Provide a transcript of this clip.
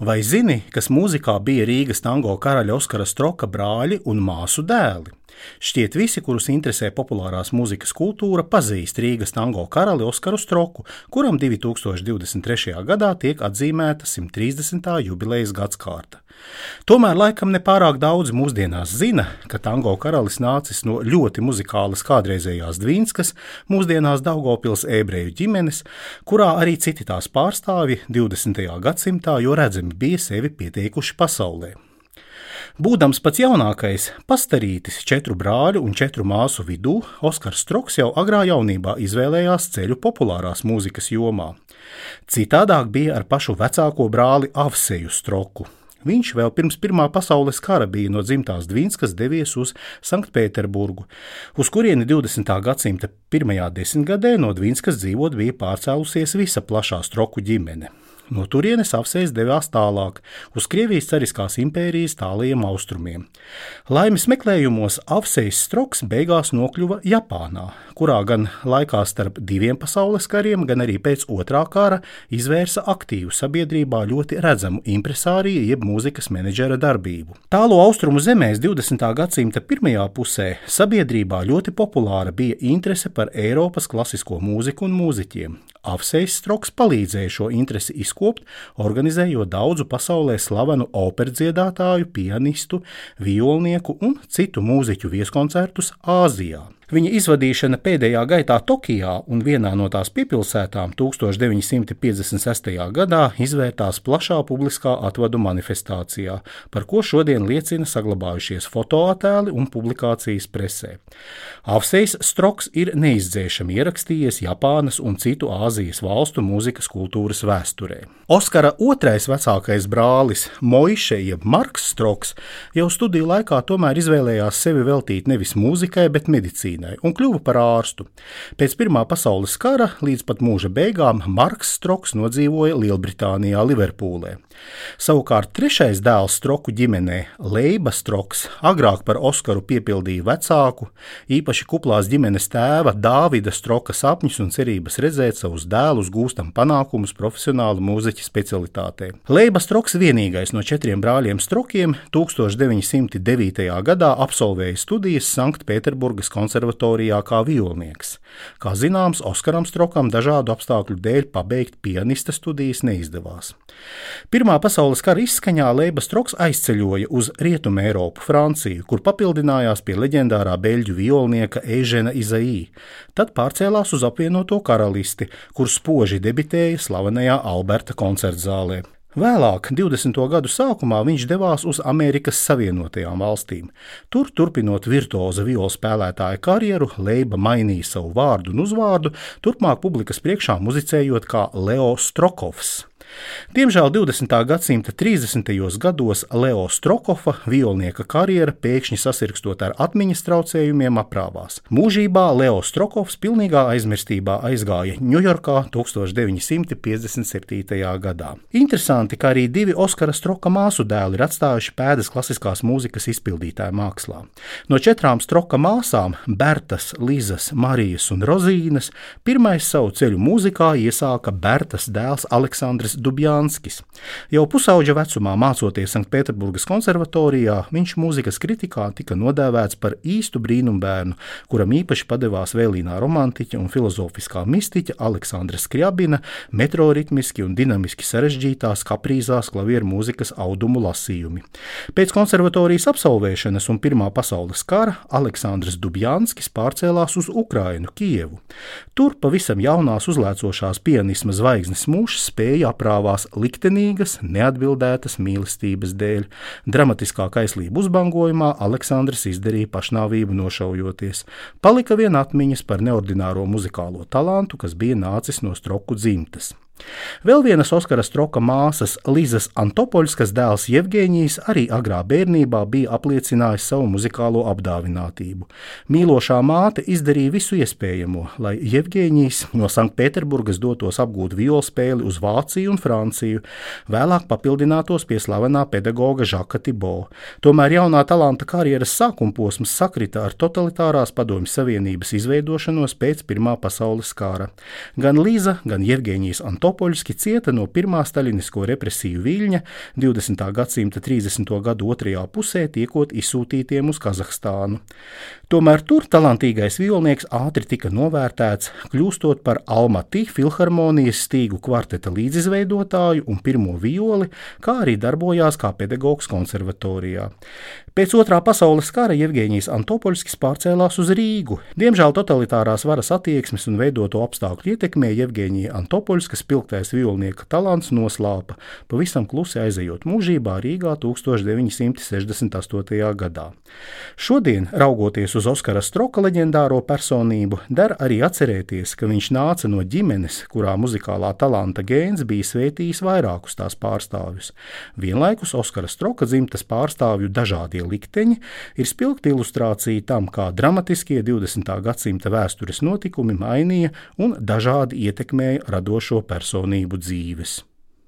Vai zini, kas mūzikā bija Rīgas tango karaļa Oskara Stroka brāļi un māsu dēli? Šķiet, visi, kurus interesē populārās mūzikas kultūra, pazīst Rīgas tango karali Oskaru Stroku, kuram 2023. gadā tiek atzīmēta 130. jubilejas gadsimta. Tomēr laikam nepārāk daudz mūsdienās zina, ka tango karalis nācis no ļoti muzikālas kādreizējās Dvīnskas, mūsdienās Daugopils ebreju ģimenes, kurā arī citi tās pārstāvji 20. gadsimtā jo redzami bija sevi pieteikuši pasaulē. Būdams pats jaunākais, pastarītis četru brāļu un četru māsu vidū, Oskars Stroks jau agrā jaunībā izvēlējās ceļu populārās mūzikas jomā. Citādāk bija ar pašu vecāko brāli Avseju Stroku. Viņš vēl pirms Pirmā pasaules kara bija no dzimtās Dvīnskas devies uz Sanktpēterburgu, uz kurieni 20. gadsimta pirmajā desmitgadē no Dvīnskas dzīvot bija pārcēlusies visa plašā stroku ģimene. No turienes apsēs devās tālāk, uz Krievijas cariskās impērijas tālajiem austrumiem. Laimes meklējumos apsēs Stroks beigās nokļuva Japānā, kurā gan laikā starp diviem pasaules kariem, gan arī pēc otrā kara izvērsa aktīvu sabiedrībā ļoti redzamu impresāriju jeb mūzikas menedžera darbību. Tālo austrumu zemēs 20. gadsimta pirmajā pusē sabiedrībā ļoti populāra bija interese par Eiropas klasisko mūziku un mūziķiem. Avsejs Stroks palīdzēja šo interesi izkopt, organizējot daudzu pasaulē slavenu operas dziedātāju, pianistu, violnieku un citu mūziķu vieskoncertus Āzijā. Viņa izvadīšana pēdējā gaitā Tokijā un vienā no tās piepilsētām 1956. gadā izvērtās plašā publiskā atvadu manifestācijā, par ko šodien liecina saglabājušies fotoattēli un publikācijas presē. Avsejs Stroks ir neizdzēšami ierakstījies Japānas un citu Āzijas valstu mūzikas kultūras vēsturē. Oskara otrais vecākais brālis, Moiše jeb Marks Stroks, jau studiju laikā tomēr izvēlējās sevi veltīt nevis mūzikai, bet medicīnai medicīnai un kļuva par ārstu. Pēc Pirmā pasaules kara līdz pat mūža beigām Marks Stroks nodzīvoja Lielbritānijā, Liverpūlē. Savukārt trešais dēls Stroku ģimenē, Leiba Stroks, agrāk par Oskaru piepildīja vecāku, īpaši kuplās ģimenes tēva Dāvida Stroka sapņus un cerības redzēt savus dēlus gūstam panākumus profesionāla mūziķa specialitātē. Leiba Stroks vienīgais no četriem brāļiem Strokiem 1909. gadā absolvēja studijas Sanktpēterburgas konservatīvā konservatorijā kā violnieks. Kā zināms, Oskaram Strokam dažādu apstākļu dēļ pabeigt pianista studijas neizdevās. Pirmā pasaules kara izskaņā Leiba Stroks aizceļoja uz Rietumu Eiropu, Franciju, kur papildinājās pie leģendārā beļģu violnieka Eižena Izaī. Tad pārcēlās uz apvienoto karalisti, kur spoži debitēja slavenajā Alberta koncertzālē. Vēlāk, 20. gadu sākumā, viņš devās uz Amerikas Savienotajām valstīm. Tur, turpinot virtuoza viola spēlētāja karjeru, Leiba mainīja savu vārdu un uzvārdu, turpmāk publikas priekšā muzicējot kā Leo Strokovs. Diemžēl 20. gadsimta 30. gados Leo Strokofa violnieka karjera pēkšņi sasirkstot ar atmiņas traucējumiem aprāvās. Mūžībā Leo Strokovs pilnīgā aizmirstībā aizgāja Ņujorkā 1957. gadā. Interesanti, ka arī divi Oskara Stroka māsu dēli ir atstājuši pēdas klasiskās mūzikas izpildītāja mākslā. No četrām Stroka māsām - Bertas, Lizas, Marijas un Rozīnas - pirmais savu ceļu mūzikā iesāka Bertas dēls Aleksandrs Dubjānskis. Jau pusauģa vecumā mācoties Sanktpēterburgas konservatorijā, viņš mūzikas kritikā tika nodēvēts par īstu brīnumbērnu, kuram īpaši padevās vēlīnā romantiķa un filozofiskā mistiķa Aleksandra Skriabina metroritmiski un dinamiski sarežģītās kaprīzās klavieru mūzikas audumu lasījumi. Pēc konservatorijas absolvēšanas un Pirmā pasaules kara Aleksandrs Dubjānskis pārcēlās uz Ukrainu, Kievu. Tur pavisam jaunās uzlēcošās pianisma zvaigznes mūžs spēja aprāpēt aprāvās liktenīgas, neatbildētas mīlestības dēļ. Dramatiskā kaislība uzbangojumā Aleksandrs izdarīja pašnāvību nošaujoties. Palika vien atmiņas par neordināro muzikālo talantu, kas bija nācis no stroku dzimtas. Vēl vienas Oskara Stroka māsas Līzas Antopoļskas dēls Jevģīnijas arī agrā bērnībā bija apliecinājis savu muzikālo apdāvinātību. Mīlošā māte izdarīja visu iespējamo, lai Jevģīnijas no Sanktpēterburgas dotos apgūt violu spēli uz Vāciju un Franciju, vēlāk papildinātos pie slavenā pedagoga Žaka Tibo. Tomēr jaunā talanta karjeras sākuma posms sakrita ar totalitārās padomju savienības izveidošanos pēc Pirmā pasaules kara. Gan Līza, gan Jevģīnijas Antopoļskas Antopoļski cieta no pirmā staļinisko represiju viļņa 20. gadsimta 30. gadu otrajā pusē tiekot izsūtītiem uz Kazahstānu. Tomēr tur talantīgais violnieks ātri tika novērtēts, kļūstot par Almatī filharmonijas stīgu kvarteta līdzizveidotāju un pirmo violi, kā arī darbojās kā pedagogs konservatorijā. Pēc otrā pasaules kara Jevģīnijas Antopoļskis pārcēlās uz Rīgu. Diemžēl totalitārās varas attieksmes un veidoto apstākļu ietekmē Jevģīnija Antopoļskas spilgtais violnieka talants noslāpa, pavisam klusi aizejot mūžībā Rīgā 1968. gadā. Šodien, raugoties uz Oskara Stroka leģendāro personību, der arī atcerēties, ka viņš nāca no ģimenes, kurā muzikālā talanta gēns bija svētījis vairākus tās pārstāvjus. Vienlaikus Oskara Stroka dzimtas pārstāvju dažādie likteņi ir spilgta ilustrācija tam, kā dramatiskie 20. gadsimta vēstures notikumi mainīja un dažādi ietekmēja radošo personību dzīves.